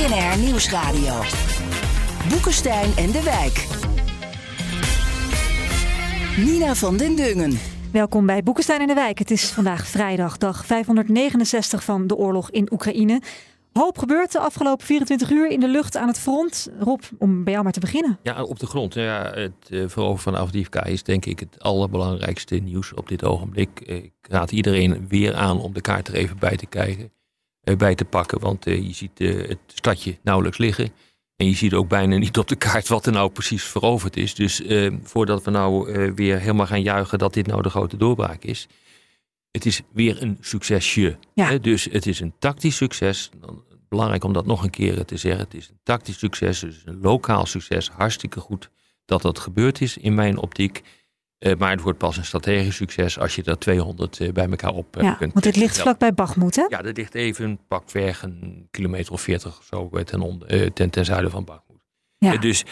BNR Nieuwsradio. Boekenstein en de Wijk. Nina van den Dungen. Welkom bij Boekenstein en de Wijk. Het is vandaag vrijdag, dag 569 van de oorlog in Oekraïne. Hoop gebeurt de afgelopen 24 uur in de lucht aan het front. Rob, om bij jou maar te beginnen. Ja, op de grond. Ja, het uh, veroveren van Avdiivka is denk ik het allerbelangrijkste nieuws op dit ogenblik. Ik raad iedereen weer aan om de kaart er even bij te kijken. Eh, bij te pakken. Want eh, je ziet eh, het stadje nauwelijks liggen. En je ziet ook bijna niet op de kaart wat er nou precies veroverd is. Dus voordat we nou weer helemaal gaan juichen dat dit nou de grote doorbraak is. Het is weer een succesje. Ja. Dus het is een tactisch succes. Belangrijk om dat nog een keer te zeggen. Het is een tactisch succes, dus een lokaal succes. Hartstikke goed dat dat gebeurd is in mijn optiek. Uh, maar het wordt pas een strategisch succes als je er 200 uh, bij elkaar op uh, ja, kunt. Want dit ligt vlakbij Bachmoed, hè? Ja, dat ligt even pakweg een kilometer of 40 of zo ten, onder, ten, ten zuiden van Bachmoed. Ja. dus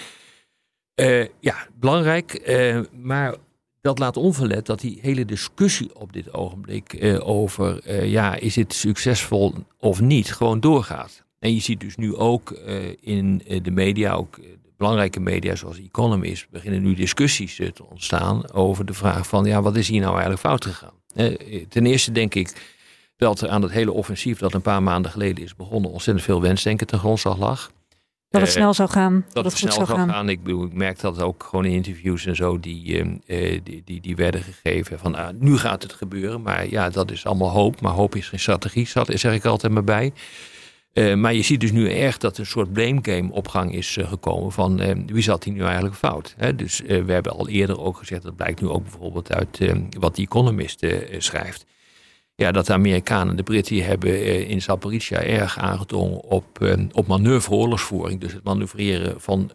ja, belangrijk. maar dat laat onverlet dat die hele discussie op dit ogenblik over ja, is het succesvol of niet, gewoon doorgaat. En je ziet dus nu ook in de media, ook belangrijke media zoals Economist beginnen nu discussies te ontstaan over de vraag van ja, wat is hier nou eigenlijk fout gegaan? ten eerste denk ik dat er aan het hele offensief dat een paar maanden geleden is begonnen ontzettend veel wensdenken ten grondslag lag. Dat het snel zou gaan. Dat, het snel zou gaan. gaan. Ik, bedoel, ik merk dat ook gewoon in interviews en zo die, die, die, die werden gegeven. Van ah, nu gaat het gebeuren. Maar ja, dat is allemaal hoop. Maar hoop is geen strategie, zeg ik altijd maar bij. Uh, maar je ziet dus nu erg dat een soort blame game op gang is uh, gekomen van uh, wie zat hier nu eigenlijk fout. Hè? Dus we hebben al eerder ook gezegd, dat blijkt nu ook bijvoorbeeld uit wat die Economist schrijft. Ja, dat de Amerikanen en de Britten hebben in Zaporizhia erg aangedrongen op, op manoeuvre oorlogsvoering. Dus het manoeuvreren van,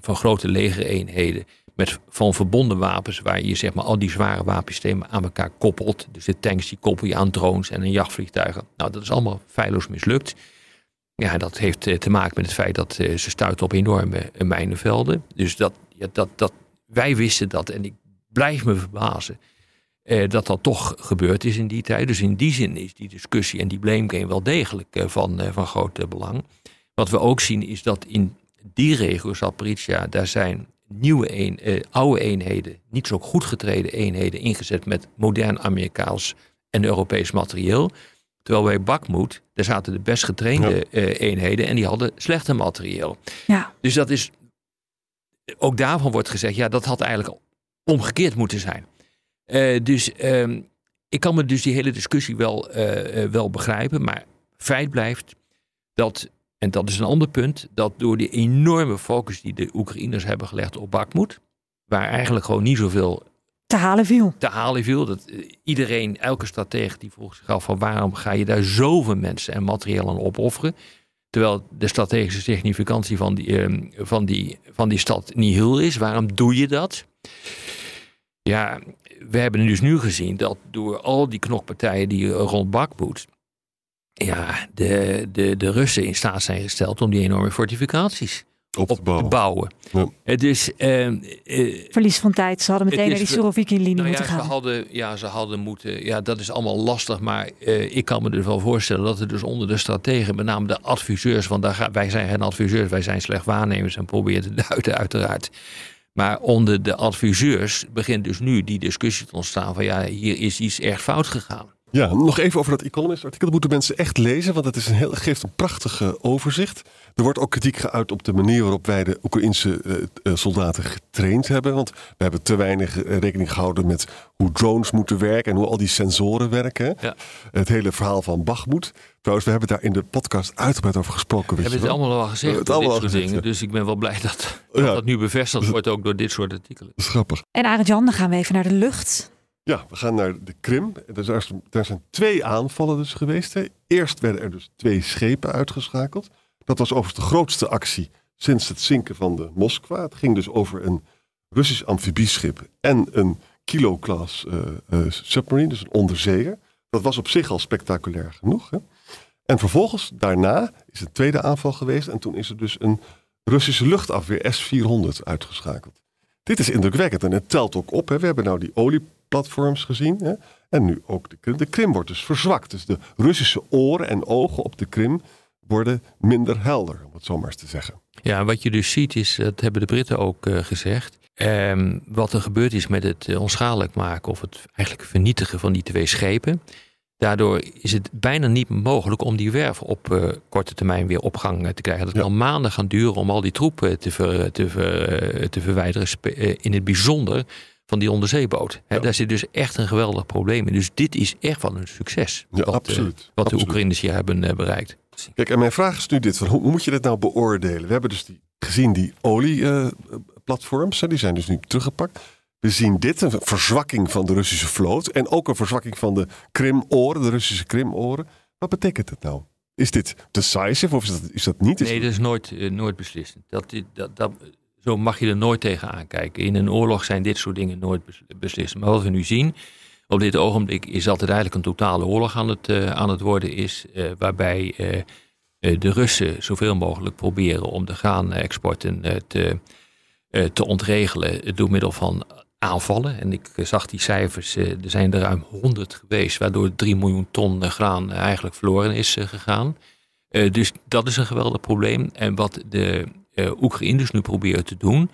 van grote legereenheden met van verbonden wapens, waar je zeg maar al die zware wapensystemen aan elkaar koppelt. Dus de tanks die koppel je aan drones en een jachtvliegtuigen. Nou, dat is allemaal feilloos mislukt. Ja, dat heeft te maken met het feit dat ze stuiten op enorme mijnenvelden. Dus dat, ja, dat, dat, wij wisten dat en ik blijf me verbazen eh, dat dat toch gebeurd is in die tijd. Dus in die zin is die discussie en die blame game wel degelijk eh, van, eh, van groot belang. Wat we ook zien is dat in die regio, Zaporizhia, daar zijn nieuwe een, uh, oude eenheden, niet zo goed getreden eenheden ingezet met modern Amerikaans en Europees materieel. Terwijl bij Bakmoed, daar zaten de best getrainde ja. uh, eenheden en die hadden slechter materieel. Ja. Dus dat is, ook daarvan wordt gezegd, ja, dat had eigenlijk omgekeerd moeten zijn. Uh, dus uh, ik kan me dus die hele discussie wel, wel begrijpen, maar feit blijft dat en dat is een ander punt, dat door die enorme focus die de Oekraïners hebben gelegd op Bakmoed, waar eigenlijk gewoon niet zoveel te halen viel. Te halen viel. Dat iedereen, elke stratege die vroeg zich af van waarom ga je daar zoveel mensen en materieel aan opofferen. Terwijl de strategische significantie van die, uh, van die, van die stad niet heel is. Waarom doe je dat? Ja, we hebben dus nu gezien dat door al die knokpartijen die rond Bakmoed ja, de, de, de Russen in staat zijn gesteld om die enorme fortificaties op te bouwen. Te bouwen. Ja. Dus, uh, uh, Verlies van tijd. Ze hadden meteen naar die Surovikin-linie nou moeten ja, gaan. Ze hadden, ja, ze hadden moeten. Ja, dat is allemaal lastig. Maar uh, ik kan me dus wel voorstellen dat er dus onder de strategen, met name de adviseurs, want daar, wij zijn geen adviseurs, wij zijn slecht waarnemers en proberen te duiden, uiteraard. Maar onder de adviseurs begint dus nu die discussie te ontstaan van ja, hier is iets erg fout gegaan. Ja, nog even over dat Economist-artikel. Dat moeten mensen echt lezen, want het is een heel, geeft een prachtige overzicht. Er wordt ook kritiek geuit op de manier waarop wij de Oekraïnse uh, soldaten getraind hebben. Want we hebben te weinig rekening gehouden met hoe drones moeten werken en hoe al die sensoren werken. Ja. Het hele verhaal van Bachmoed. Trouwens, we hebben daar in de podcast uitgebreid over gesproken. We hebben het allemaal al gezegd, het dit allemaal soort gezegd, dingen. ja. Dus ik ben wel blij dat dat, Ja. dat nu bevestigd wordt ook door dit soort artikelen. Dat is grappig. En Arend-Jan, dan gaan we even naar de lucht. Ja, we gaan naar de Krim. Er zijn, twee aanvallen dus geweest. Eerst werden er dus twee schepen uitgeschakeld. Dat was overigens de grootste actie sinds het zinken van de Moskwa. Het ging dus over een Russisch amfibieschip en een kilo-class uh, uh, submarine, dus een onderzeeër. Dat was op zich al spectaculair genoeg. Hè? En vervolgens, daarna, is een tweede aanval geweest. En toen is er dus een Russische luchtafweer S-400 uitgeschakeld. Dit is indrukwekkend en het telt ook op. Hè. We hebben nou die olieplatforms gezien. Hè. En nu ook de Krim. De Krim wordt dus verzwakt. Dus de Russische oren en ogen op de Krim worden minder helder, om het zo maar eens te zeggen. Ja, wat je dus ziet is, dat hebben de Britten ook uh, gezegd. Um, wat er gebeurd is met het onschadelijk maken of het eigenlijk vernietigen van die twee schepen. Daardoor is het bijna niet mogelijk om die werf op uh, korte termijn weer op gang te krijgen. Dat ja. kan maanden gaan duren om al die troepen te, ver, te, ver, te verwijderen. In het bijzonder van die onderzeeboot. Ja. Daar zit dus echt een geweldig probleem in. Dus dit is echt wel een succes. Ja, wat, absoluut. Uh, wat absoluut. de Oekraïners hier hebben uh, bereikt. Kijk, en mijn vraag is nu dit. Van, hoe moet je dit nou beoordelen? We hebben dus die, gezien die olieplatforms. die zijn dus nu teruggepakt. We zien dit, een verzwakking van de Russische vloot. En ook een verzwakking van de Krimoren, de Russische Krimoren. Wat betekent dat nou? Is dit decisive of is dat, is dat niet? Nee, dat is nooit, nooit beslissend. Dat, dat, dat, zo mag je er nooit tegen aankijken. In een oorlog zijn dit soort dingen nooit beslissend. Maar wat we nu zien, op dit ogenblik is dat het eigenlijk een totale oorlog aan het, uh, aan het worden is. Uh, waarbij de Russen zoveel mogelijk proberen om de graanexporten te, te ontregelen door middel van aanvallen. En ik zag die cijfers, er zijn er ruim 100 geweest, waardoor 3 miljoen ton graan eigenlijk verloren is gegaan. Dus dat is een geweldig probleem. En wat de Oekraïners nu proberen te doen,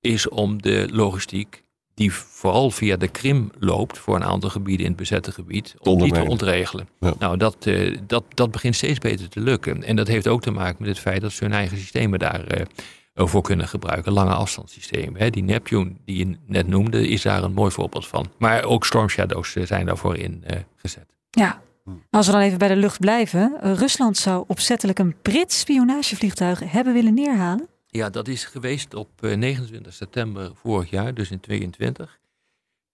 is om de logistiek, die vooral via de Krim loopt, voor een aantal gebieden in het bezette gebied, om die te ontregelen. Ja. Nou, dat, dat, dat begint steeds beter te lukken. En dat heeft ook te maken met het feit dat ze hun eigen systemen daar voor kunnen gebruiken. Lange afstandssystemen. Die Neptune die je net noemde, is daar een mooi voorbeeld van. Maar ook Storm Shadows zijn daarvoor ingezet. Ja, als we dan even bij de lucht blijven. Rusland zou opzettelijk een Brits spionagevliegtuig hebben willen neerhalen. Ja, dat is geweest op 29 september vorig jaar, dus in 22.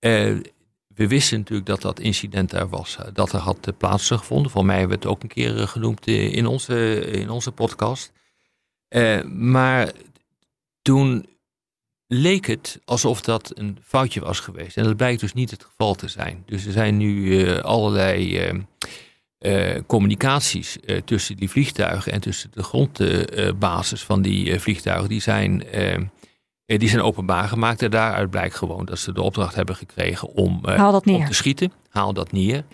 Uh, we wisten natuurlijk dat dat incident daar was, dat er had plaatsgevonden. Voor mij werd het ook een keer genoemd in onze, in onze podcast. Maar toen leek het alsof dat een foutje was geweest. En dat blijkt dus niet het geval te zijn. Dus er zijn nu uh, allerlei uh, uh, communicaties tussen die vliegtuigen en tussen de grondbasis van die vliegtuigen. Die zijn, die zijn openbaar gemaakt. En daaruit blijkt gewoon dat ze de opdracht hebben gekregen om, om te schieten. Haal dat neer.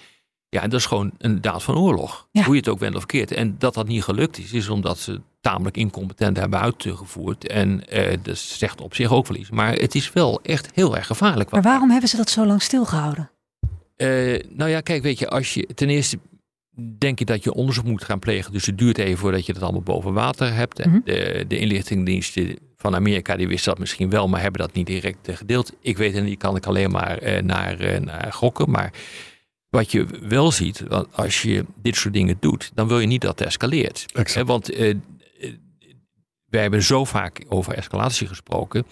Ja, en dat is gewoon een daad van oorlog. Ja. Hoe je het ook wendt of keert. En dat dat niet gelukt is, is omdat ze tamelijk incompetent hebben uitgevoerd. En uh, dat zegt op zich ook wel iets. Maar het is wel echt heel erg gevaarlijk. Maar waarom hebben ze dat zo lang stilgehouden? Uh, nou ja, kijk, weet je, als je ten eerste denk je dat je onderzoek moet gaan plegen. Dus het duurt even voordat je dat allemaal boven water hebt. En mm -hmm. de, de inlichtingendiensten van Amerika die wisten dat misschien wel, maar hebben dat niet direct gedeeld. Ik weet het niet, kan ik alleen maar uh, naar, naar gokken. Maar wat je wel ziet, als je dit soort dingen doet, dan wil je niet dat het escaleert. Want uh, wij hebben zo vaak over escalatie gesproken.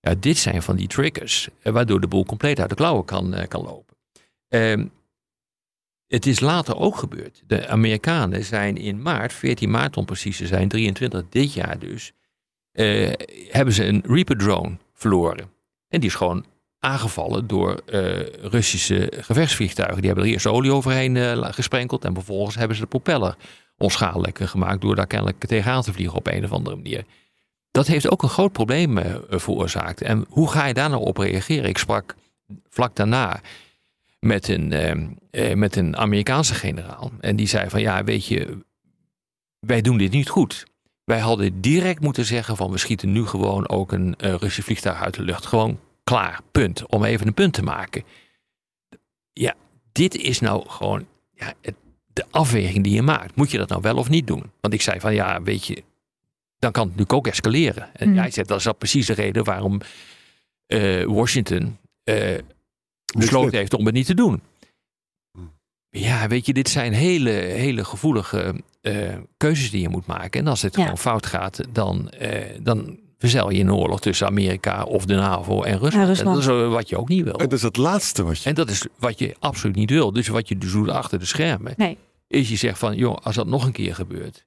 Ja, dit zijn van die triggers, waardoor de boel compleet uit de klauwen kan, kan lopen. Uh, het is later ook gebeurd. De Amerikanen zijn in maart, 14 maart om precies te zijn, 23 dit jaar dus, uh, hebben ze een Reaper drone verloren. En die is gewoon aangevallen door uh, Russische gevechtsvliegtuigen. Die hebben er eerst olie overheen uh, gesprenkeld en vervolgens hebben ze de propeller onschadelijk gemaakt door daar kennelijk tegenaan te vliegen op een of andere manier. Dat heeft ook een groot probleem uh, veroorzaakt. En hoe ga je daar nou op reageren? Ik sprak vlak daarna met een, met een Amerikaanse generaal en die zei van ja, weet je, wij doen dit niet goed. Wij hadden direct moeten zeggen van we schieten nu gewoon ook een Russisch vliegtuig uit de lucht. Gewoon klaar, punt. Om even een punt te maken. Ja, dit is nou gewoon ja, het, de afweging die je maakt. Moet je dat nou wel of niet doen? Want ik zei van ja, weet je, dan kan het natuurlijk ook escaleren. En mm. jij zegt dat is dat precies de reden waarom uh, Washington uh, besloten heeft om het niet te doen. Mm. Ja, weet je, dit zijn hele, hele gevoelige uh, keuzes die je moet maken. En als het ja. gewoon fout gaat, dan, dan verzeil je een oorlog tussen Amerika of de NAVO en Rusland. Ja, Rusland. En dat is wat je ook niet wil. En dat is het laatste wat je... En dat is wat je absoluut niet wil. Dus wat je dus doet achter de schermen, nee. is je zegt van, joh, als dat nog een keer gebeurt,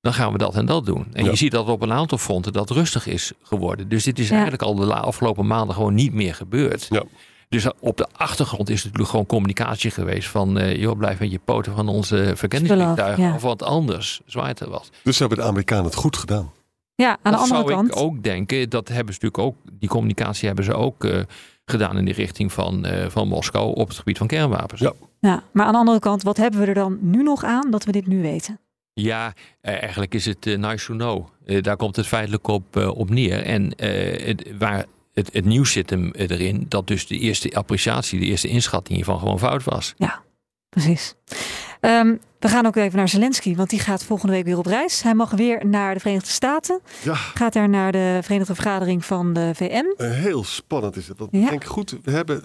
dan gaan we dat en dat doen. En Ja. je ziet dat op een aantal fronten dat rustig is geworden. Dus dit is Ja. eigenlijk al de afgelopen maanden gewoon niet meer gebeurd. Ja. Dus op de achtergrond is het natuurlijk gewoon communicatie geweest van... eh joh, blijf met je poten van onze verkenningsvliegtuigen of wat anders. Zwaait er wat. Dus hebben de Amerikanen het goed gedaan. Ja, aan de dat andere zou kant. ik ook denken. Dat hebben ze natuurlijk ook... Die communicatie hebben ze ook eh, gedaan in de richting van, eh, van Moskou... op het gebied van kernwapens. Ja. Ja, maar aan de andere kant, wat hebben we er dan nu nog aan dat we dit nu weten? Ja, eh, eigenlijk is het nice to know. Eh, daar komt het feitelijk op, op neer. En eh, het, waar het, het nieuws zit hem erin dat dus de eerste appreciatie, de eerste inschatting hiervan gewoon fout was. Precies. Ehm, we gaan ook even naar Zelensky, want die gaat volgende week weer op reis. Hij mag weer naar de Verenigde Staten. Ja, Gaat daar naar de Verenigde Vergadering van de VN. eh, heel spannend is het. Want Ja. ik denk goed, we hebben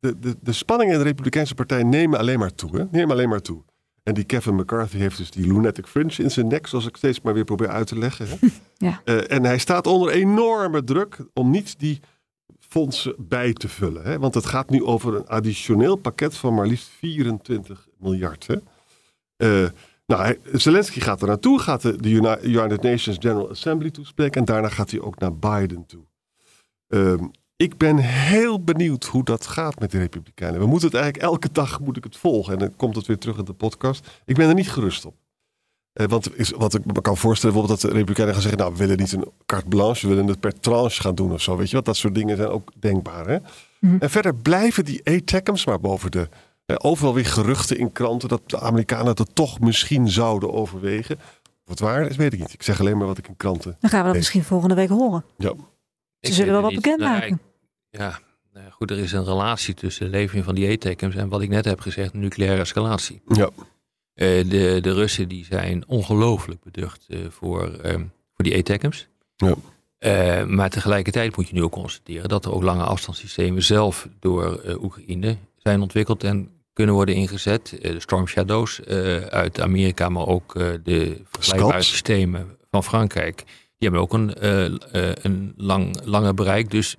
de, de, de spanningen in de Republikeinse Partij nemen alleen maar toe. Hè? Nemen alleen maar toe. En die Kevin McCarthy heeft dus die lunatic fringe in zijn nek, zoals ik steeds maar weer probeer uit te leggen. Hè? Ja. Eh, en hij staat onder enorme druk om niet die fondsen bij te vullen. Hè? Want het gaat nu over een additioneel pakket van maar liefst 24 miljard. Hè? Eh, nou, Zelensky gaat er naartoe, gaat de, de Uni- United Nations General Assembly toespreken en daarna gaat hij ook naar Biden toe. Ehm, ik ben heel benieuwd hoe dat gaat met de Republikeinen. We moeten het eigenlijk elke dag moet ik het volgen en dan komt het weer terug in de podcast. Ik ben er niet gerust op. Eh, want is, wat ik me kan voorstellen, bijvoorbeeld dat de Republikeinen gaan zeggen: Nou, we willen niet een carte blanche, we willen het per tranche gaan doen of zo. Weet je wat? Dat soort dingen zijn ook denkbaar. Hè? Mhm. En verder blijven die ATACMS maar boven de. eh, overal weer geruchten in kranten dat de Amerikanen dat toch misschien zouden overwegen. Of het waar is, weet ik niet. Ik zeg alleen maar wat ik in kranten. Dan gaan we dat misschien volgende week horen. Ja, Ze Ik zullen wel wat bekendmaken. Ja, nou ja, goed, er is een relatie tussen de levering van die E-tekens en wat ik net heb gezegd, nucleaire escalatie. ja. Eh, de, de Russen die zijn ongelooflijk beducht eh, voor, ehm, voor die E-tekens. Ja. Eh, maar tegelijkertijd moet je nu ook constateren dat er ook lange afstandssystemen zelf door Oekraïne zijn ontwikkeld en kunnen worden ingezet. Eh, de Storm Shadows uit Amerika, maar ook de vergelijkbare systemen van Frankrijk. Die hebben ook een, een lang, lange bereik. Dus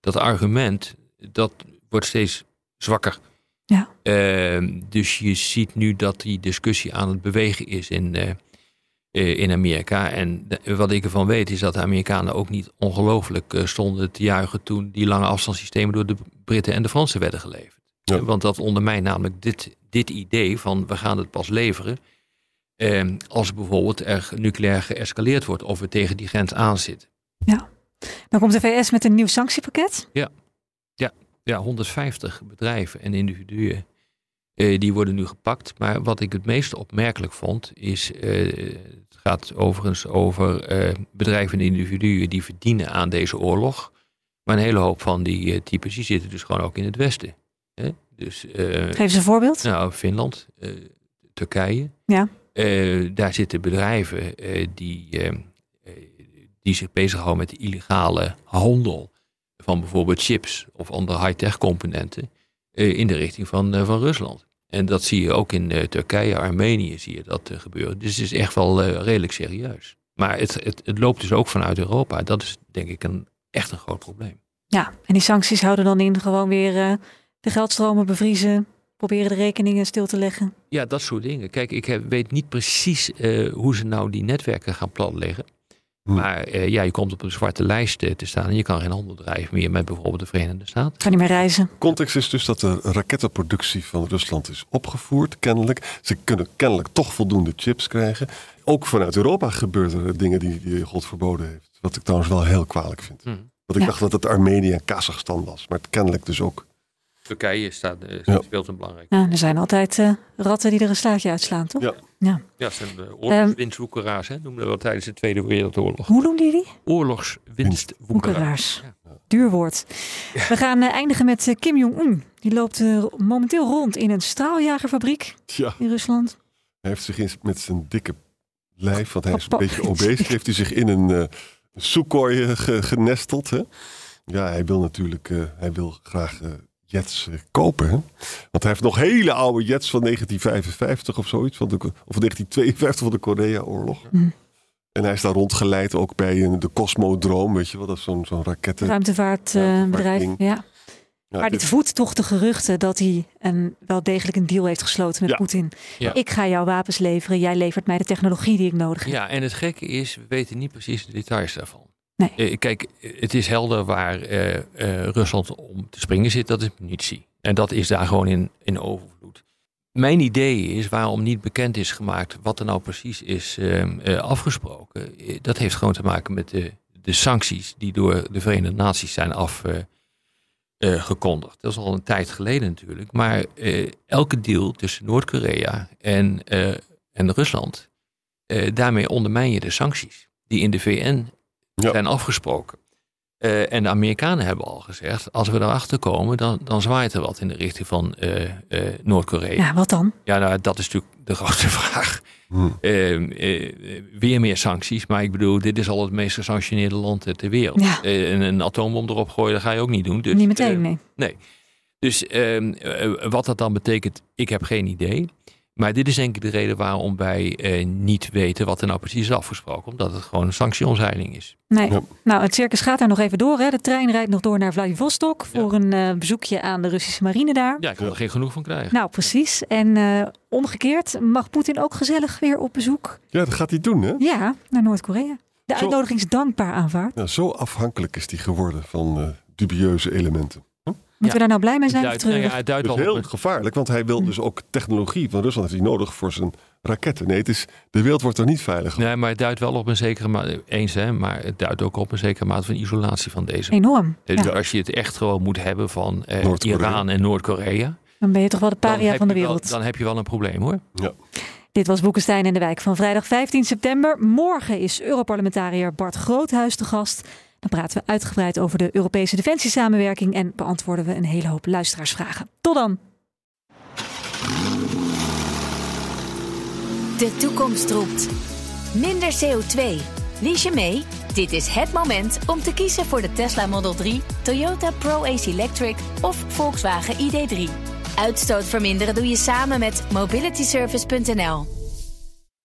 dat argument, dat wordt steeds zwakker. Ja. Ehm, dus je ziet nu dat die discussie aan het bewegen is in, eh, eh, in Amerika. En de- wat ik ervan weet is dat de Amerikanen ook niet ongelooflijk eh, stonden te juichen toen die lange afstandssystemen door de Britten en de Fransen werden geleverd. Ja. Eh, Want dat ondermijnt namelijk dit, dit idee van we gaan het pas leveren ehm, als bijvoorbeeld er nucleair geëscaleerd wordt of we tegen die grens aanzitten. Dan komt de VS met een nieuw sanctiepakket. ja, 150 bedrijven en individuen. eh, die worden nu gepakt. Maar wat ik het meest opmerkelijk vond, is. eh, het gaat overigens over eh, bedrijven en individuen die verdienen aan deze oorlog. Maar een hele hoop van die types die zitten dus gewoon ook in het Westen. Hè? Dus Geef eens een voorbeeld. nou, Finland, Turkije. Ja. Daar zitten bedrijven die, die zich bezighouden met de illegale handel van bijvoorbeeld chips of andere high-tech componenten eh, in de richting van, eh, van Rusland. En dat zie je ook in eh, Turkije, Armenië zie je dat gebeuren. Dus het is echt wel redelijk serieus. Maar het, het, het loopt dus ook vanuit Europa. Dat is denk ik een, echt een groot probleem. Ja, en die sancties houden dan in gewoon weer de geldstromen bevriezen. Proberen de rekeningen stil te leggen. Ja, dat soort dingen. Kijk, ik heb, weet niet precies hoe ze nou die netwerken gaan platleggen. Hm. Maar eh, ja, je komt op een zwarte lijst eh, te staan en je kan geen handel drijven meer met bijvoorbeeld de Verenigde Staten. Kan niet meer reizen. Context is dus dat de rakettenproductie van Rusland is opgevoerd, kennelijk. Ze kunnen kennelijk toch voldoende chips krijgen. Ook vanuit Europa gebeuren er dingen die, die God verboden heeft. Wat ik trouwens wel heel kwalijk vind. Hm. Want ik Ja. dacht dat het Armenië en Kazachstan was. Maar het kennelijk dus ook. Turkije staat, eh, Ja. speelt een belangrijk. Ja, er zijn altijd eh, ratten die er een slaatje uitslaan, toch? Ja. ja. Ja, zijn de oorlogswinstwoekeraars, hè, noemden we wel tijdens de Tweede Wereldoorlog. Hoe noemde je die? Oorlogswinstwoekeraars. Woekeraars. Duur woord. We gaan eh, eindigen met Kim Jong-un. Die loopt eh, momenteel rond in een straaljagerfabriek Ja, in Rusland. hij heeft zich in, met zijn dikke lijf, want hij is een beetje obese, heeft hij zich in een ge- genesteld. Hè? Ja, hij wil natuurlijk, eh, hij wil graag eh, jets eh, kopen. Hè? Want hij heeft nog hele oude jets van 1955 of zoiets, van de, of 1952 van de Korea-oorlog. Hm. En hij is daar rondgeleid ook bij de Cosmodroom, weet je wel, dat is zo'n zo'n raketten. Ruimtevaartbedrijf. Ja. Ja, maar dit dit- voedt toch de geruchten dat hij een, wel degelijk een deal heeft gesloten met Ja. Poetin. Ja. Ik ga jou wapens leveren, jij levert mij de technologie die ik nodig heb. Ja, en het gekke is, we weten niet precies de details daarvan. Eh, kijk, het is helder waar eh, eh, Rusland om te springen zit, dat is munitie. En dat is daar gewoon in, in overvloed. Mijn idee is waarom niet bekend is gemaakt wat er nou precies is ehm, eh, afgesproken. Dat heeft gewoon te maken met de, de sancties die door de Verenigde Naties zijn afgekondigd. dat is al een tijd geleden natuurlijk. Maar elke deal tussen Noord-Korea en, en Rusland, daarmee ondermijn je de sancties die in de VN Ja. zijn afgesproken. Eh, en de Amerikanen hebben al gezegd, als we erachter komen, dan, dan zwaait er wat in de richting van eh, eh, Noord-Korea. Ja, wat dan? Ja, nou, dat is natuurlijk de grote vraag. Hm. Eh, eh, weer meer sancties, maar ik bedoel, dit is al het meest gesanctioneerde land ter wereld. Ja. Eh, en een atoombom erop gooien, dat ga je ook niet doen. Dus, Niet meteen, eh, nee. dus ehm, eh, wat dat dan betekent, ik heb geen idee. Maar dit is denk ik de reden waarom wij eh, niet weten wat er nou precies is afgesproken. Omdat het gewoon een sanctieontheiling is. Nee. Ja. Nou, het circus gaat daar nog even door. Hè. De trein rijdt nog door naar Vladivostok voor een eh, bezoekje aan de Russische marine daar. Ja, ik kan er geen genoeg van krijgen. Nou, precies. En eh, omgekeerd mag Poetin ook gezellig weer op bezoek. Ja, dat gaat hij doen, hè? Ja, naar Noord-Korea. De Zo. uitnodiging is dankbaar aanvaard. Ja, zo afhankelijk is hij geworden van eh, dubieuze elementen. Moeten we daar nou blij mee zijn Duit, nou ja, het duidt Dus op heel gevaarlijk, want hij wil dus ook technologie van Rusland heeft hij nodig voor zijn raketten. Nee, het is, de wereld wordt er niet veilig. Nee, maar het duidt wel op een zekere mate, eens hè, maar het duidt ook op een zekere mate van isolatie van deze. Enorm. Dus Ja. als je het echt gewoon moet hebben van eh. Iran en Noord-Korea, Dan ben je toch wel de paria van de wel- wereld. dan heb je wel een probleem hoor. Dit was Boekenstein in de Wijk van vrijdag 15 september. Morgen is Europarlementariër Bart Groothuis te gast. Dan praten we uitgebreid over de Europese defensiesamenwerking en beantwoorden we een hele hoop luisteraarsvragen. Tot dan! De toekomst roept. Minder CO2. Lies je mee? Dit is het moment om te kiezen voor de Tesla Model 3, Toyota Pro-Ace Electric of Volkswagen ID3. Uitstoot verminderen doe je samen met mobilityservice.nl.